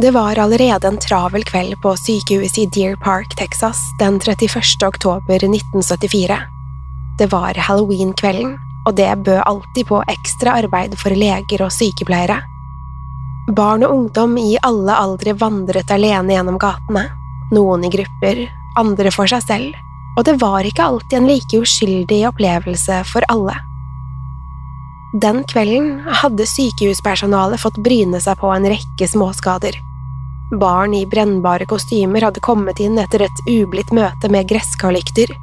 Det var allerede en travel kveld på sykehuset i Deer Park, Texas den 31. oktober 1974. Det var halloween-kvelden, og det bød alltid på ekstra arbeid for leger og sykepleiere. Barn og ungdom i alle aldre vandret alene gjennom gatene, noen i grupper, andre for seg selv, og det var ikke alltid en like uskyldig opplevelse for alle. Den kvelden hadde sykehuspersonalet fått bryne seg på en rekke småskader. Barn i brennbare kostymer hadde kommet inn etter et ublidt møte med gresskarlykter.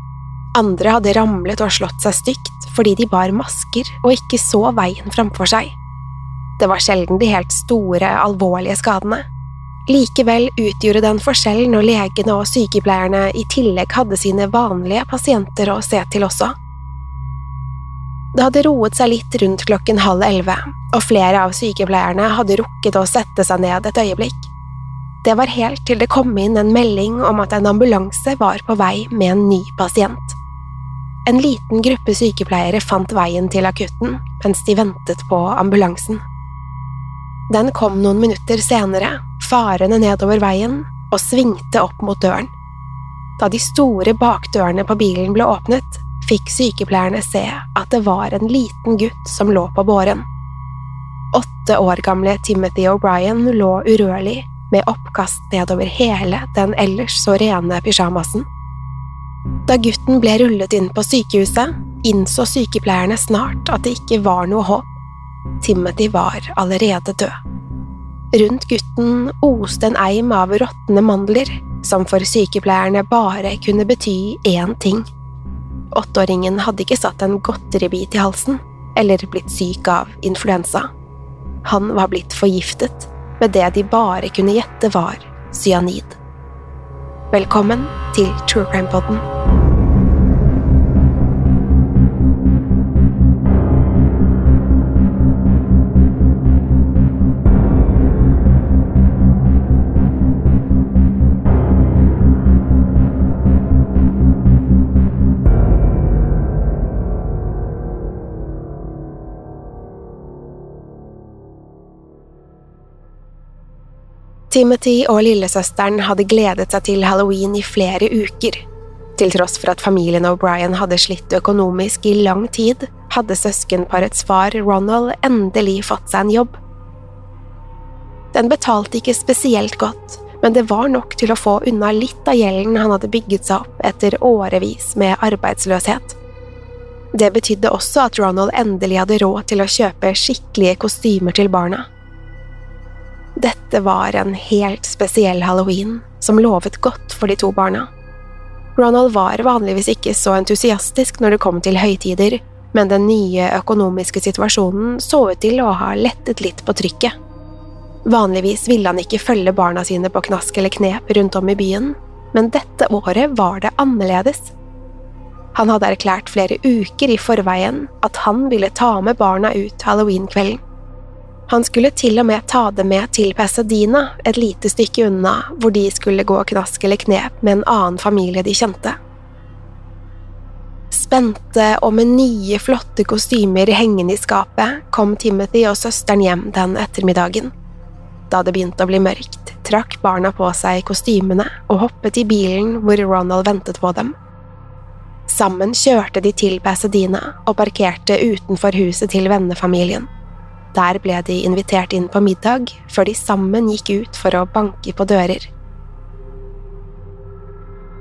Andre hadde ramlet og slått seg stygt fordi de bar masker og ikke så veien framfor seg. Det var sjelden de helt store, alvorlige skadene. Likevel utgjorde det en forskjell når legene og sykepleierne i tillegg hadde sine vanlige pasienter å se til også. Det hadde roet seg litt rundt klokken halv elleve, og flere av sykepleierne hadde rukket å sette seg ned et øyeblikk. Det var helt til det kom inn en melding om at en ambulanse var på vei med en ny pasient. En liten gruppe sykepleiere fant veien til akutten mens de ventet på ambulansen. Den kom noen minutter senere, farende nedover veien, og svingte opp mot døren. Da de store bakdørene på bilen ble åpnet, fikk sykepleierne se at det var en liten gutt som lå på båren. Åtte år gamle Timothy O'Brien lå urørlig med oppkast nedover hele den ellers så rene pysjamasen. Da gutten ble rullet inn på sykehuset, innså sykepleierne snart at det ikke var noe håp. Timothy var allerede død. Rundt gutten oste en eim av råtne mandler, som for sykepleierne bare kunne bety én ting. Åtteåringen hadde ikke satt en godteribit i halsen, eller blitt syk av influensa. Han var blitt forgiftet med det de bare kunne gjette var cyanid. Velkommen til True Crime Podden. Timothy og lillesøsteren hadde gledet seg til halloween i flere uker. Til tross for at familien O'Brien hadde slitt økonomisk i lang tid, hadde søskenparets far Ronald endelig fått seg en jobb. Den betalte ikke spesielt godt, men det var nok til å få unna litt av gjelden han hadde bygget seg opp etter årevis med arbeidsløshet. Det betydde også at Ronald endelig hadde råd til å kjøpe skikkelige kostymer til barna. Dette var en helt spesiell halloween som lovet godt for de to barna. Ronald var vanligvis ikke så entusiastisk når det kom til høytider, men den nye økonomiske situasjonen så ut til å ha lettet litt på trykket. Vanligvis ville han ikke følge barna sine på knask eller knep rundt om i byen, men dette året var det annerledes. Han hadde erklært flere uker i forveien at han ville ta med barna ut halloweenkvelden. Han skulle til og med ta det med til Pasadena, et lite stykke unna, hvor de skulle gå knask eller knep med en annen familie de kjente. Spente og med nye, flotte kostymer hengende i skapet kom Timothy og søsteren hjem den ettermiddagen. Da det begynte å bli mørkt, trakk barna på seg kostymene og hoppet i bilen hvor Ronald ventet på dem. Sammen kjørte de til Pasadena og parkerte utenfor huset til vennefamilien. Der ble de invitert inn på middag, før de sammen gikk ut for å banke på dører.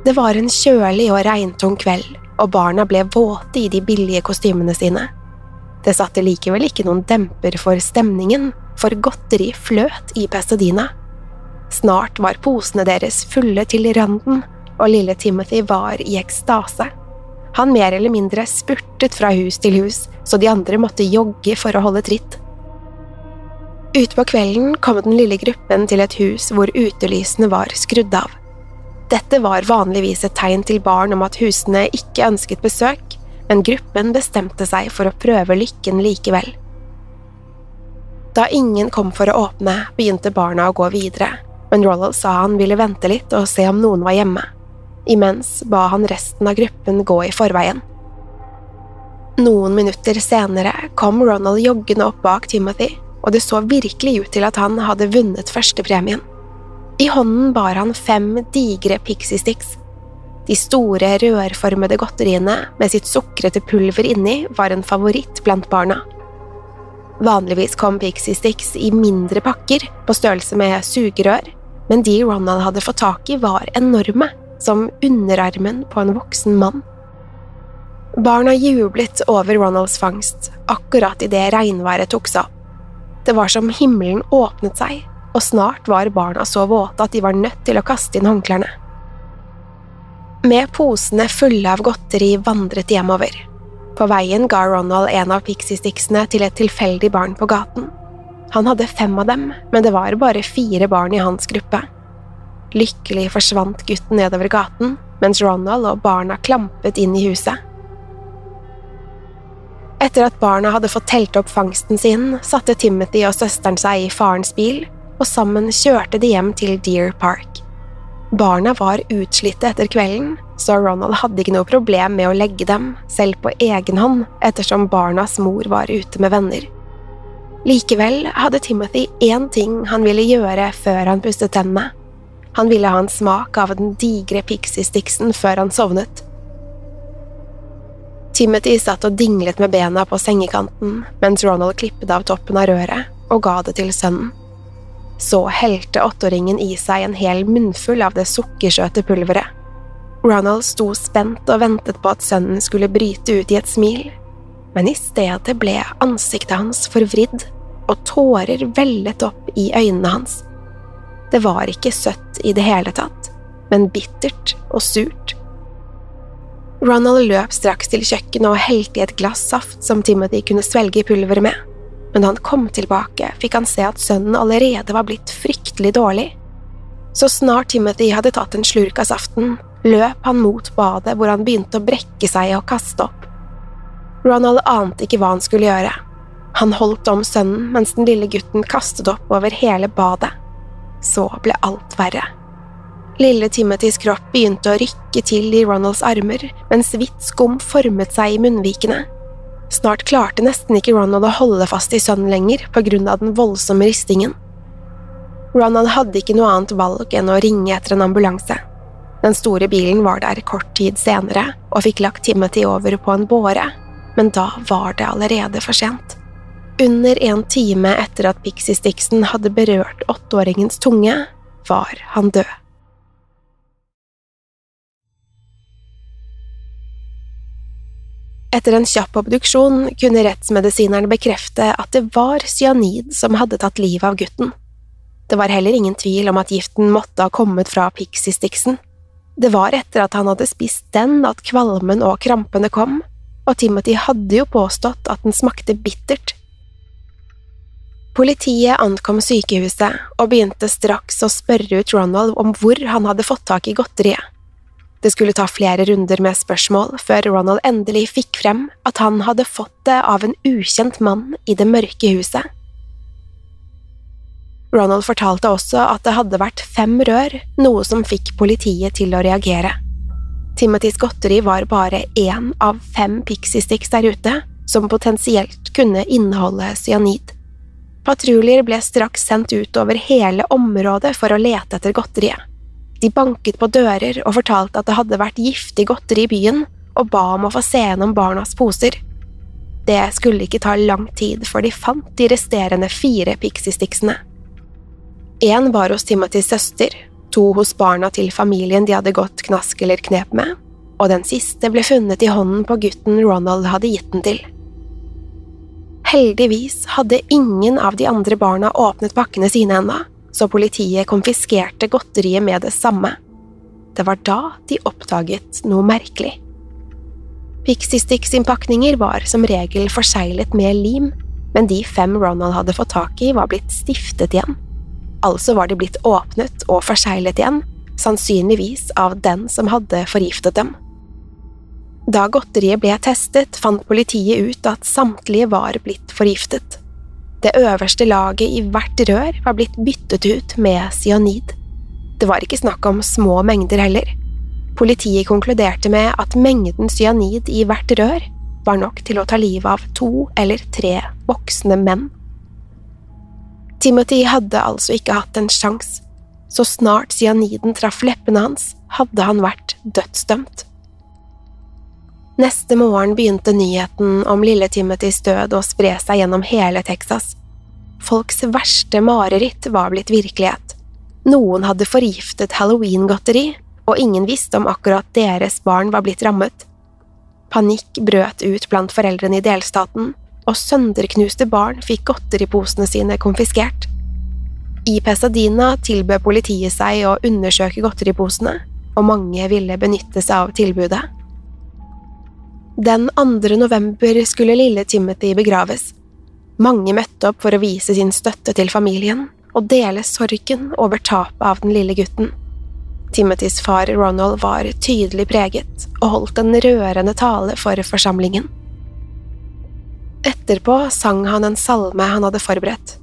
Det var en kjølig og regntung kveld, og barna ble våte i de billige kostymene sine. Det satte likevel ikke noen demper for stemningen, for godteri fløt i Pasadena. Snart var posene deres fulle til randen, og lille Timothy var i ekstase. Han mer eller mindre spurtet fra hus til hus, så de andre måtte jogge for å holde tritt. Utpå kvelden kom den lille gruppen til et hus hvor utelysene var skrudd av. Dette var vanligvis et tegn til barn om at husene ikke ønsket besøk, men gruppen bestemte seg for å prøve lykken likevel. Da ingen kom for å åpne, begynte barna å gå videre, men Rollald sa han ville vente litt og se om noen var hjemme. Imens ba han resten av gruppen gå i forveien. Noen minutter senere kom Ronald joggende opp bak Timothy og det så virkelig ut til at han hadde vunnet førstepremien. I hånden bar han fem digre Pixie Sticks. De store, rørformede godteriene med sitt sukrete pulver inni var en favoritt blant barna. Vanligvis kom Pixie Sticks i mindre pakker, på størrelse med sugerør, men de Ronald hadde fått tak i, var enorme, som underarmen på en voksen mann. Barna jublet over Ronalds fangst, akkurat idet regnværet tok seg opp. Det var som himmelen åpnet seg, og snart var barna så våte at de var nødt til å kaste inn håndklærne. Med posene fulle av godteri vandret de hjemover. På veien ga Ronald en av pixie-sticksene til et tilfeldig barn på gaten. Han hadde fem av dem, men det var bare fire barn i hans gruppe. Lykkelig forsvant gutten nedover gaten, mens Ronald og barna klampet inn i huset. Etter at barna hadde fått telt opp fangsten sin, satte Timothy og søsteren seg i farens bil, og sammen kjørte de hjem til Deer Park. Barna var utslitte etter kvelden, så Ronald hadde ikke noe problem med å legge dem, selv på egen hånd, ettersom barnas mor var ute med venner. Likevel hadde Timothy én ting han ville gjøre før han pustet tennene. Han ville ha en smak av den digre pixie-sticksen før han sovnet. Timothy satt og dinglet med bena på sengekanten mens Ronald klippet av toppen av røret og ga det til sønnen. Så helte åtteåringen i seg en hel munnfull av det sukkersøte pulveret. Ronald sto spent og ventet på at sønnen skulle bryte ut i et smil, men i stedet ble ansiktet hans forvridd, og tårer vellet opp i øynene hans. Det var ikke søtt i det hele tatt, men bittert og surt Ronald løp straks til kjøkkenet og helte i et glass saft som Timothy kunne svelge pulveret med, men da han kom tilbake, fikk han se at sønnen allerede var blitt fryktelig dårlig. Så snart Timothy hadde tatt en slurk av saften, løp han mot badet hvor han begynte å brekke seg og kaste opp. Ronald ante ikke hva han skulle gjøre. Han holdt om sønnen mens den lille gutten kastet opp over hele badet. Så ble alt verre. Lille Timothys kropp begynte å rykke til i Ronalds armer, mens hvitt skum formet seg i munnvikene. Snart klarte nesten ikke Ronald å holde fast i sønnen lenger på grunn av den voldsomme ristingen. Ronald hadde ikke noe annet valg enn å ringe etter en ambulanse. Den store bilen var der kort tid senere og fikk lagt Timothy over på en båre, men da var det allerede for sent. Under en time etter at Pixie Stixon hadde berørt åtteåringens tunge, var han død. Etter en kjapp obduksjon kunne rettsmedisinerne bekrefte at det var cyanid som hadde tatt livet av gutten. Det var heller ingen tvil om at giften måtte ha kommet fra Pixie-Stixen. Det var etter at han hadde spist den at kvalmen og krampene kom, og Timothy hadde jo påstått at den smakte bittert. Politiet ankom sykehuset og begynte straks å spørre ut Ronald om hvor han hadde fått tak i godteriet. Det skulle ta flere runder med spørsmål før Ronald endelig fikk frem at han hadde fått det av en ukjent mann i det mørke huset. Ronald fortalte også at det hadde vært fem rør, noe som fikk politiet til å reagere. Timothys godteri var bare én av fem pixiesticks der ute som potensielt kunne inneholde cyanid. Patruljer ble straks sendt ut over hele området for å lete etter godteriet. De banket på dører og fortalte at det hadde vært giftig godteri i byen, og ba om å få se gjennom barnas poser. Det skulle ikke ta lang tid før de fant de resterende fire Pixie-sticksene. Én var hos Timothys søster, to hos barna til familien de hadde gått knask eller knep med, og den siste ble funnet i hånden på gutten Ronald hadde gitt den til. Heldigvis hadde ingen av de andre barna åpnet pakkene sine ennå, så politiet konfiskerte godteriet med det samme. Det var da de oppdaget noe merkelig. Pixie Sticks-innpakninger var som regel forseglet med lim, men de fem Ronald hadde fått tak i, var blitt stiftet igjen. Altså var de blitt åpnet og forseglet igjen, sannsynligvis av den som hadde forgiftet dem. Da godteriet ble testet, fant politiet ut at samtlige var blitt forgiftet. Det øverste laget i hvert rør var blitt byttet ut med cyanid. Det var ikke snakk om små mengder heller. Politiet konkluderte med at mengden cyanid i hvert rør var nok til å ta livet av to eller tre voksne menn. Timothy hadde altså ikke hatt en sjans. Så snart cyaniden traff leppene hans, hadde han vært dødsdømt. Neste morgen begynte nyheten om lille Timothys død å spre seg gjennom hele Texas. Folks verste mareritt var blitt virkelighet. Noen hadde forgiftet halloween-godteri, og ingen visste om akkurat deres barn var blitt rammet. Panikk brøt ut blant foreldrene i delstaten, og sønderknuste barn fikk godteriposene sine konfiskert. I Pesadina tilbød politiet seg å undersøke godteriposene, og mange ville benytte seg av tilbudet. Den 2. november skulle lille Timothy begraves. Mange møtte opp for å vise sin støtte til familien og dele sorgen over tapet av den lille gutten. Timothys far Ronald var tydelig preget og holdt en rørende tale for forsamlingen. Etterpå sang han en salme han hadde forberedt.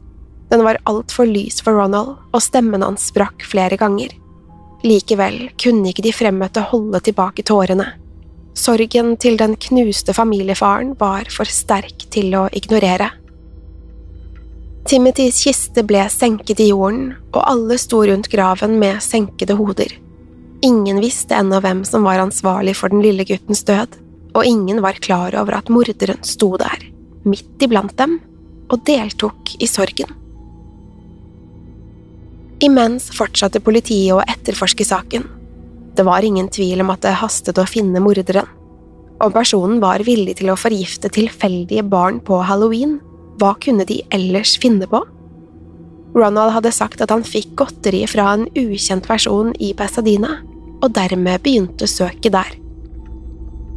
Den var altfor lys for Ronald, og stemmen hans sprakk flere ganger. Likevel kunne ikke de fremmøtte holde tilbake tårene. Sorgen til den knuste familiefaren var for sterk til å ignorere. Timothys kiste ble senket i jorden, og alle sto rundt graven med senkede hoder. Ingen visste ennå hvem som var ansvarlig for den lille guttens død, og ingen var klar over at morderen sto der midt iblant dem og deltok i sorgen. Imens fortsatte politiet å etterforske saken. Det var ingen tvil om at det hastet å finne morderen. Om personen var villig til å forgifte tilfeldige barn på halloween, hva kunne de ellers finne på? Ronald hadde sagt at han fikk godteri fra en ukjent person i Pasadena, og dermed begynte søket der.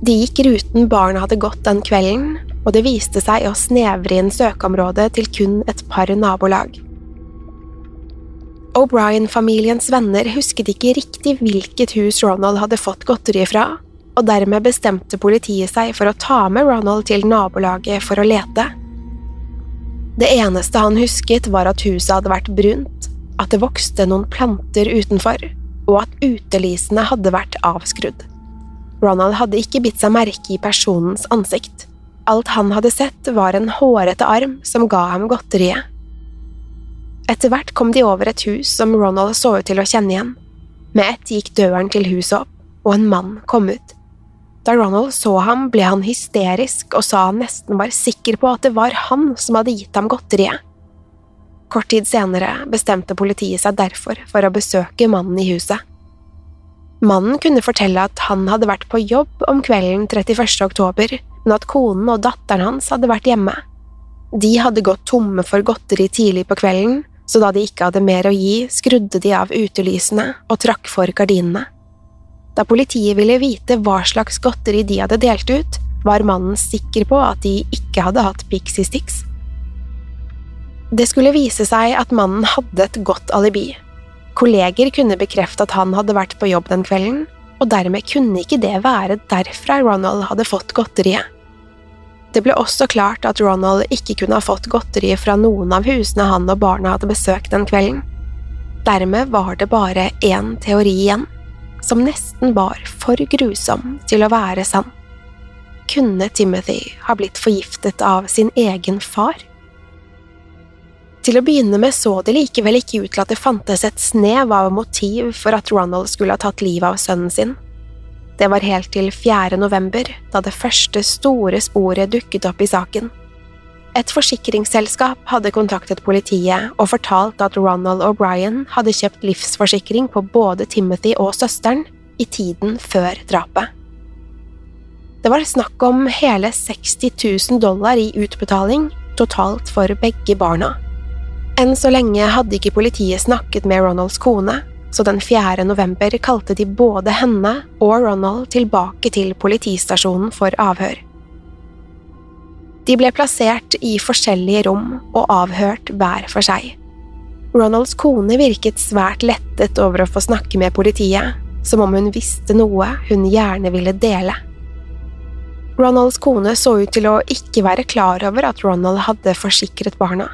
De gikk ruten barna hadde gått den kvelden, og det viste seg å snevre inn søkeområdet til kun et par nabolag. O'Brien-familiens venner husket ikke riktig hvilket hus Ronald hadde fått godteri fra, og dermed bestemte politiet seg for å ta med Ronald til nabolaget for å lete. Det eneste han husket, var at huset hadde vært brunt, at det vokste noen planter utenfor, og at utelysene hadde vært avskrudd. Ronald hadde ikke bitt seg merke i personens ansikt. Alt han hadde sett, var en hårete arm som ga ham godteriet. Etter hvert kom de over et hus som Ronald så ut til å kjenne igjen. Med ett gikk døren til huset opp, og en mann kom ut. Da Ronald så ham, ble han hysterisk og sa han nesten var sikker på at det var han som hadde gitt ham godteriet. Kort tid senere bestemte politiet seg derfor for å besøke mannen i huset. Mannen kunne fortelle at han hadde vært på jobb om kvelden 31. oktober men at konen og datteren hans hadde vært hjemme. De hadde gått tomme for godteri tidlig på kvelden, så da de ikke hadde mer å gi, skrudde de av utelysene og trakk for gardinene. Da politiet ville vite hva slags godteri de hadde delt ut, var mannen sikker på at de ikke hadde hatt Pixie Sticks. Det skulle vise seg at mannen hadde et godt alibi. Kolleger kunne bekrefte at han hadde vært på jobb den kvelden, og dermed kunne ikke det være derfra Ronald hadde fått godteriet. Det ble også klart at Ronald ikke kunne ha fått godteri fra noen av husene han og barna hadde besøkt den kvelden. Dermed var det bare én teori igjen, som nesten var for grusom til å være sann. Kunne Timothy ha blitt forgiftet av sin egen far? Til å begynne med så det likevel ikke ut til at det fantes et snev av motiv for at Ronald skulle ha tatt livet av sønnen sin. Det var helt til 4. november, da det første store sporet dukket opp i saken. Et forsikringsselskap hadde kontaktet politiet og fortalt at Ronald O'Brien hadde kjøpt livsforsikring på både Timothy og søsteren i tiden før drapet. Det var snakk om hele 60 000 dollar i utbetaling totalt for begge barna. Enn så lenge hadde ikke politiet snakket med Ronalds kone, så den 4. november kalte de både henne og Ronald tilbake til politistasjonen for avhør. De ble plassert i forskjellige rom og avhørt hver for seg. Ronalds kone virket svært lettet over å få snakke med politiet, som om hun visste noe hun gjerne ville dele. Ronalds kone så ut til å ikke være klar over at Ronald hadde forsikret barna.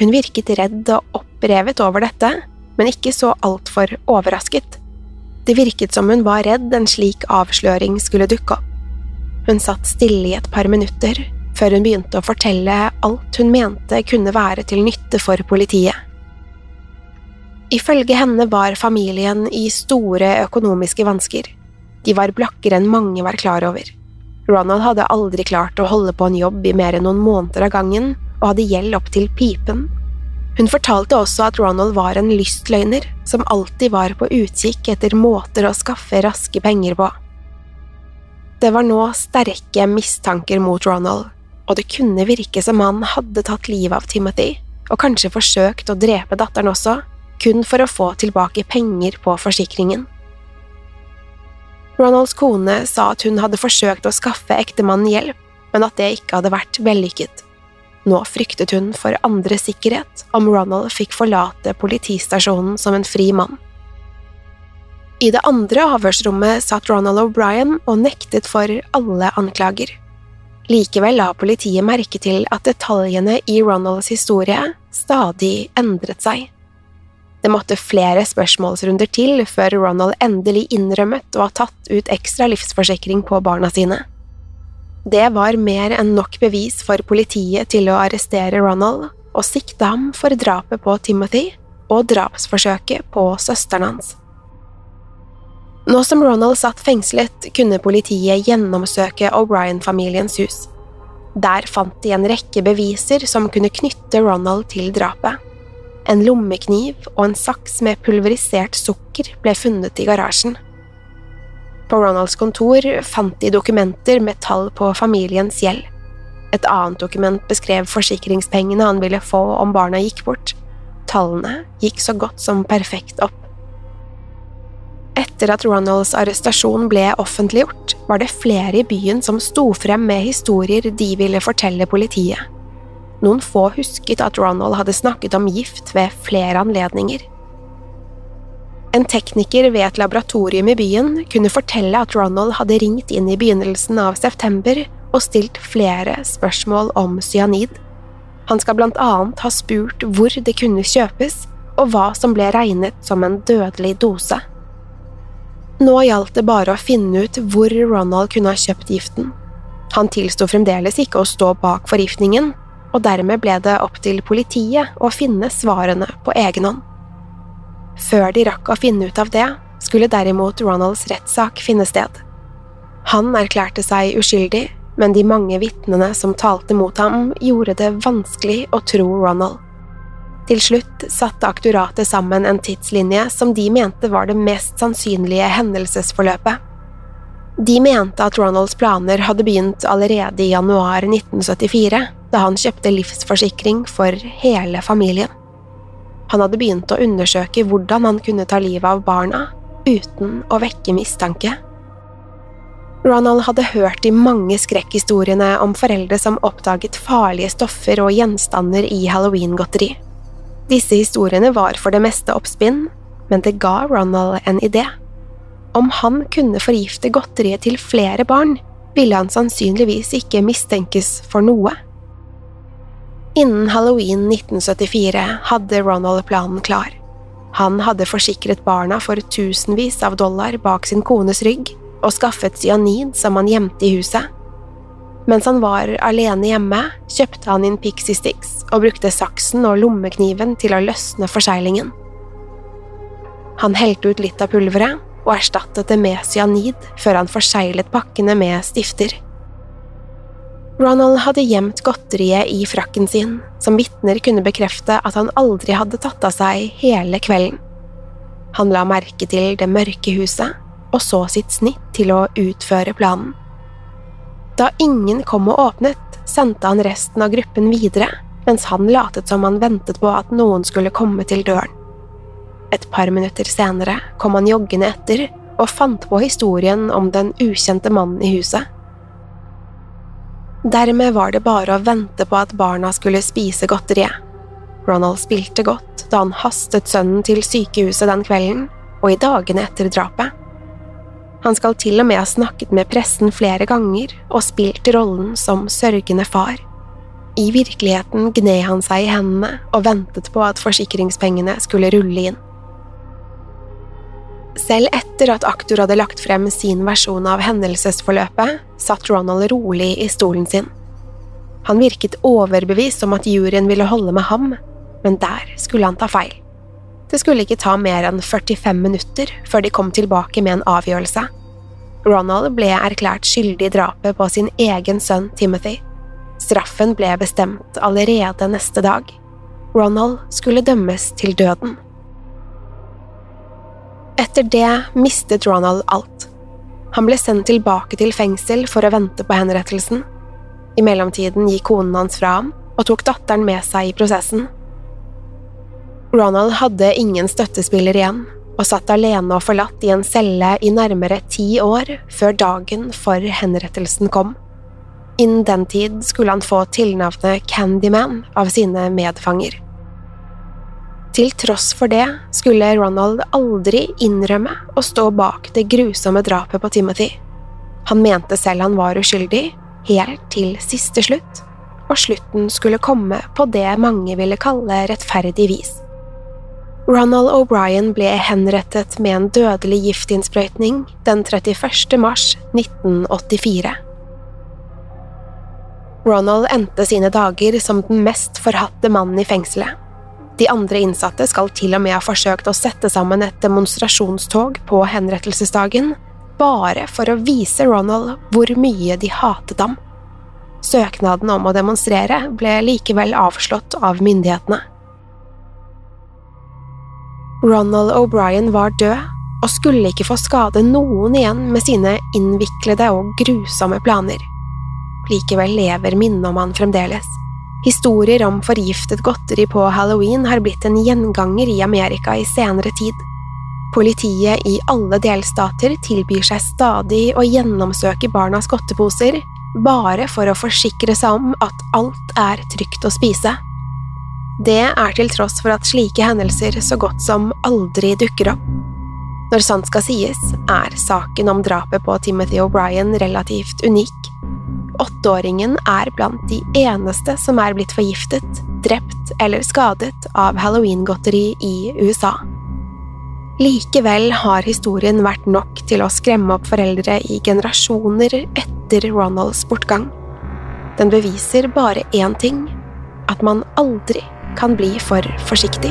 Hun virket redd og opprevet over dette, men ikke så altfor overrasket. Det virket som hun var redd en slik avsløring skulle dukke opp. Hun satt stille i et par minutter, før hun begynte å fortelle alt hun mente kunne være til nytte for politiet. Ifølge henne var familien i store økonomiske vansker. De var blakkere enn mange var klar over. Ronald hadde aldri klart å holde på en jobb i mer enn noen måneder av gangen, og hadde gjeld opp til pipen hun fortalte også at Ronald var en lystløgner som alltid var på utkikk etter måter å skaffe raske penger på. Det var nå sterke mistanker mot Ronald, og det kunne virke som han hadde tatt livet av Timothy, og kanskje forsøkt å drepe datteren også, kun for å få tilbake penger på forsikringen. Ronalds kone sa at hun hadde forsøkt å skaffe ektemannen hjelp, men at det ikke hadde vært vellykket. Nå fryktet hun for andres sikkerhet om Ronald fikk forlate politistasjonen som en fri mann. I det andre avhørsrommet satt Ronald O'Brien og nektet for alle anklager. Likevel la politiet merke til at detaljene i Ronalds historie stadig endret seg. Det måtte flere spørsmålsrunder til før Ronald endelig innrømmet å ha tatt ut ekstra livsforsikring på barna sine. Det var mer enn nok bevis for politiet til å arrestere Ronald og sikte ham for drapet på Timothy og drapsforsøket på søsteren hans. Nå som Ronald satt fengslet, kunne politiet gjennomsøke O'Brien-familiens hus. Der fant de en rekke beviser som kunne knytte Ronald til drapet. En lommekniv og en saks med pulverisert sukker ble funnet i garasjen. På Ronalds kontor fant de dokumenter med tall på familiens gjeld. Et annet dokument beskrev forsikringspengene han ville få om barna gikk bort. Tallene gikk så godt som perfekt opp. Etter at Ronalds arrestasjon ble offentliggjort, var det flere i byen som sto frem med historier de ville fortelle politiet. Noen få husket at Ronald hadde snakket om gift ved flere anledninger. En tekniker ved et laboratorium i byen kunne fortelle at Ronald hadde ringt inn i begynnelsen av september og stilt flere spørsmål om cyanid. Han skal blant annet ha spurt hvor det kunne kjøpes, og hva som ble regnet som en dødelig dose. Nå gjaldt det bare å finne ut hvor Ronald kunne ha kjøpt giften. Han tilsto fremdeles ikke å stå bak forgiftningen, og dermed ble det opp til politiet å finne svarene på egen hånd. Før de rakk å finne ut av det, skulle derimot Ronalds rettssak finne sted. Han erklærte seg uskyldig, men de mange vitnene som talte mot ham, gjorde det vanskelig å tro Ronald. Til slutt satte aktoratet sammen en tidslinje som de mente var det mest sannsynlige hendelsesforløpet. De mente at Ronalds planer hadde begynt allerede i januar 1974, da han kjøpte livsforsikring for hele familien. Han hadde begynt å undersøke hvordan han kunne ta livet av barna uten å vekke mistanke. Ronald hadde hørt de mange skrekkhistoriene om foreldre som oppdaget farlige stoffer og gjenstander i halloweengodteri. Disse historiene var for det meste oppspinn, men det ga Ronald en idé. Om han kunne forgifte godteriet til flere barn, ville han sannsynligvis ikke mistenkes for noe. Innen halloween 1974 hadde Ronald planen klar. Han hadde forsikret barna for tusenvis av dollar bak sin kones rygg og skaffet cyanid som han gjemte i huset. Mens han var alene hjemme, kjøpte han inn Pixie Sticks og brukte saksen og lommekniven til å løsne forseglingen. Han helte ut litt av pulveret og erstattet det med cyanid før han forseglet pakkene med stifter. Ronald hadde gjemt godteriet i frakken sin, som vitner kunne bekrefte at han aldri hadde tatt av seg hele kvelden. Han la merke til det mørke huset og så sitt snitt til å utføre planen. Da ingen kom og åpnet, sendte han resten av gruppen videre, mens han latet som han ventet på at noen skulle komme til døren. Et par minutter senere kom han joggende etter og fant på historien om den ukjente mannen i huset. Dermed var det bare å vente på at barna skulle spise godteriet. Ronald spilte godt da han hastet sønnen til sykehuset den kvelden og i dagene etter drapet. Han skal til og med ha snakket med pressen flere ganger og spilt rollen som sørgende far. I virkeligheten gned han seg i hendene og ventet på at forsikringspengene skulle rulle inn. Selv etter at aktor hadde lagt frem sin versjon av hendelsesforløpet, satt Ronald rolig i stolen sin. Han virket overbevist om at juryen ville holde med ham, men der skulle han ta feil. Det skulle ikke ta mer enn 45 minutter før de kom tilbake med en avgjørelse. Ronald ble erklært skyldig i drapet på sin egen sønn Timothy. Straffen ble bestemt allerede neste dag. Ronald skulle dømmes til døden. Etter det mistet Ronald alt. Han ble sendt tilbake til fengsel for å vente på henrettelsen. I mellomtiden gikk konen hans fra ham og tok datteren med seg i prosessen. Ronald hadde ingen støttespiller igjen, og satt alene og forlatt i en celle i nærmere ti år før dagen for henrettelsen kom. Innen den tid skulle han få tilnavnet Candyman av sine medfanger. Til tross for det skulle Ronald aldri innrømme å stå bak det grusomme drapet på Timothy. Han mente selv han var uskyldig, helt til siste slutt, og slutten skulle komme på det mange ville kalle rettferdig vis. Ronald O'Brien ble henrettet med en dødelig giftinnsprøytning den 31. mars 1984. Ronald endte sine dager som den mest forhatte mannen i fengselet. De andre innsatte skal til og med ha forsøkt å sette sammen et demonstrasjonstog på henrettelsesdagen, bare for å vise Ronald hvor mye de hatet ham. Søknaden om å demonstrere ble likevel avslått av myndighetene. Ronald O'Brien var død og skulle ikke få skade noen igjen med sine innviklede og grusomme planer. Likevel lever minnet om han fremdeles. Historier om forgiftet godteri på halloween har blitt en gjenganger i Amerika i senere tid. Politiet i alle delstater tilbyr seg stadig å gjennomsøke barnas godteposer, bare for å forsikre seg om at alt er trygt å spise. Det er til tross for at slike hendelser så godt som aldri dukker opp. Når sant skal sies, er saken om drapet på Timothy O'Brien relativt unik. Åtteåringen er blant de eneste som er blitt forgiftet, drept eller skadet av halloweengodteri i USA. Likevel har historien vært nok til å skremme opp foreldre i generasjoner etter Ronalds bortgang. Den beviser bare én ting – at man aldri kan bli for forsiktig.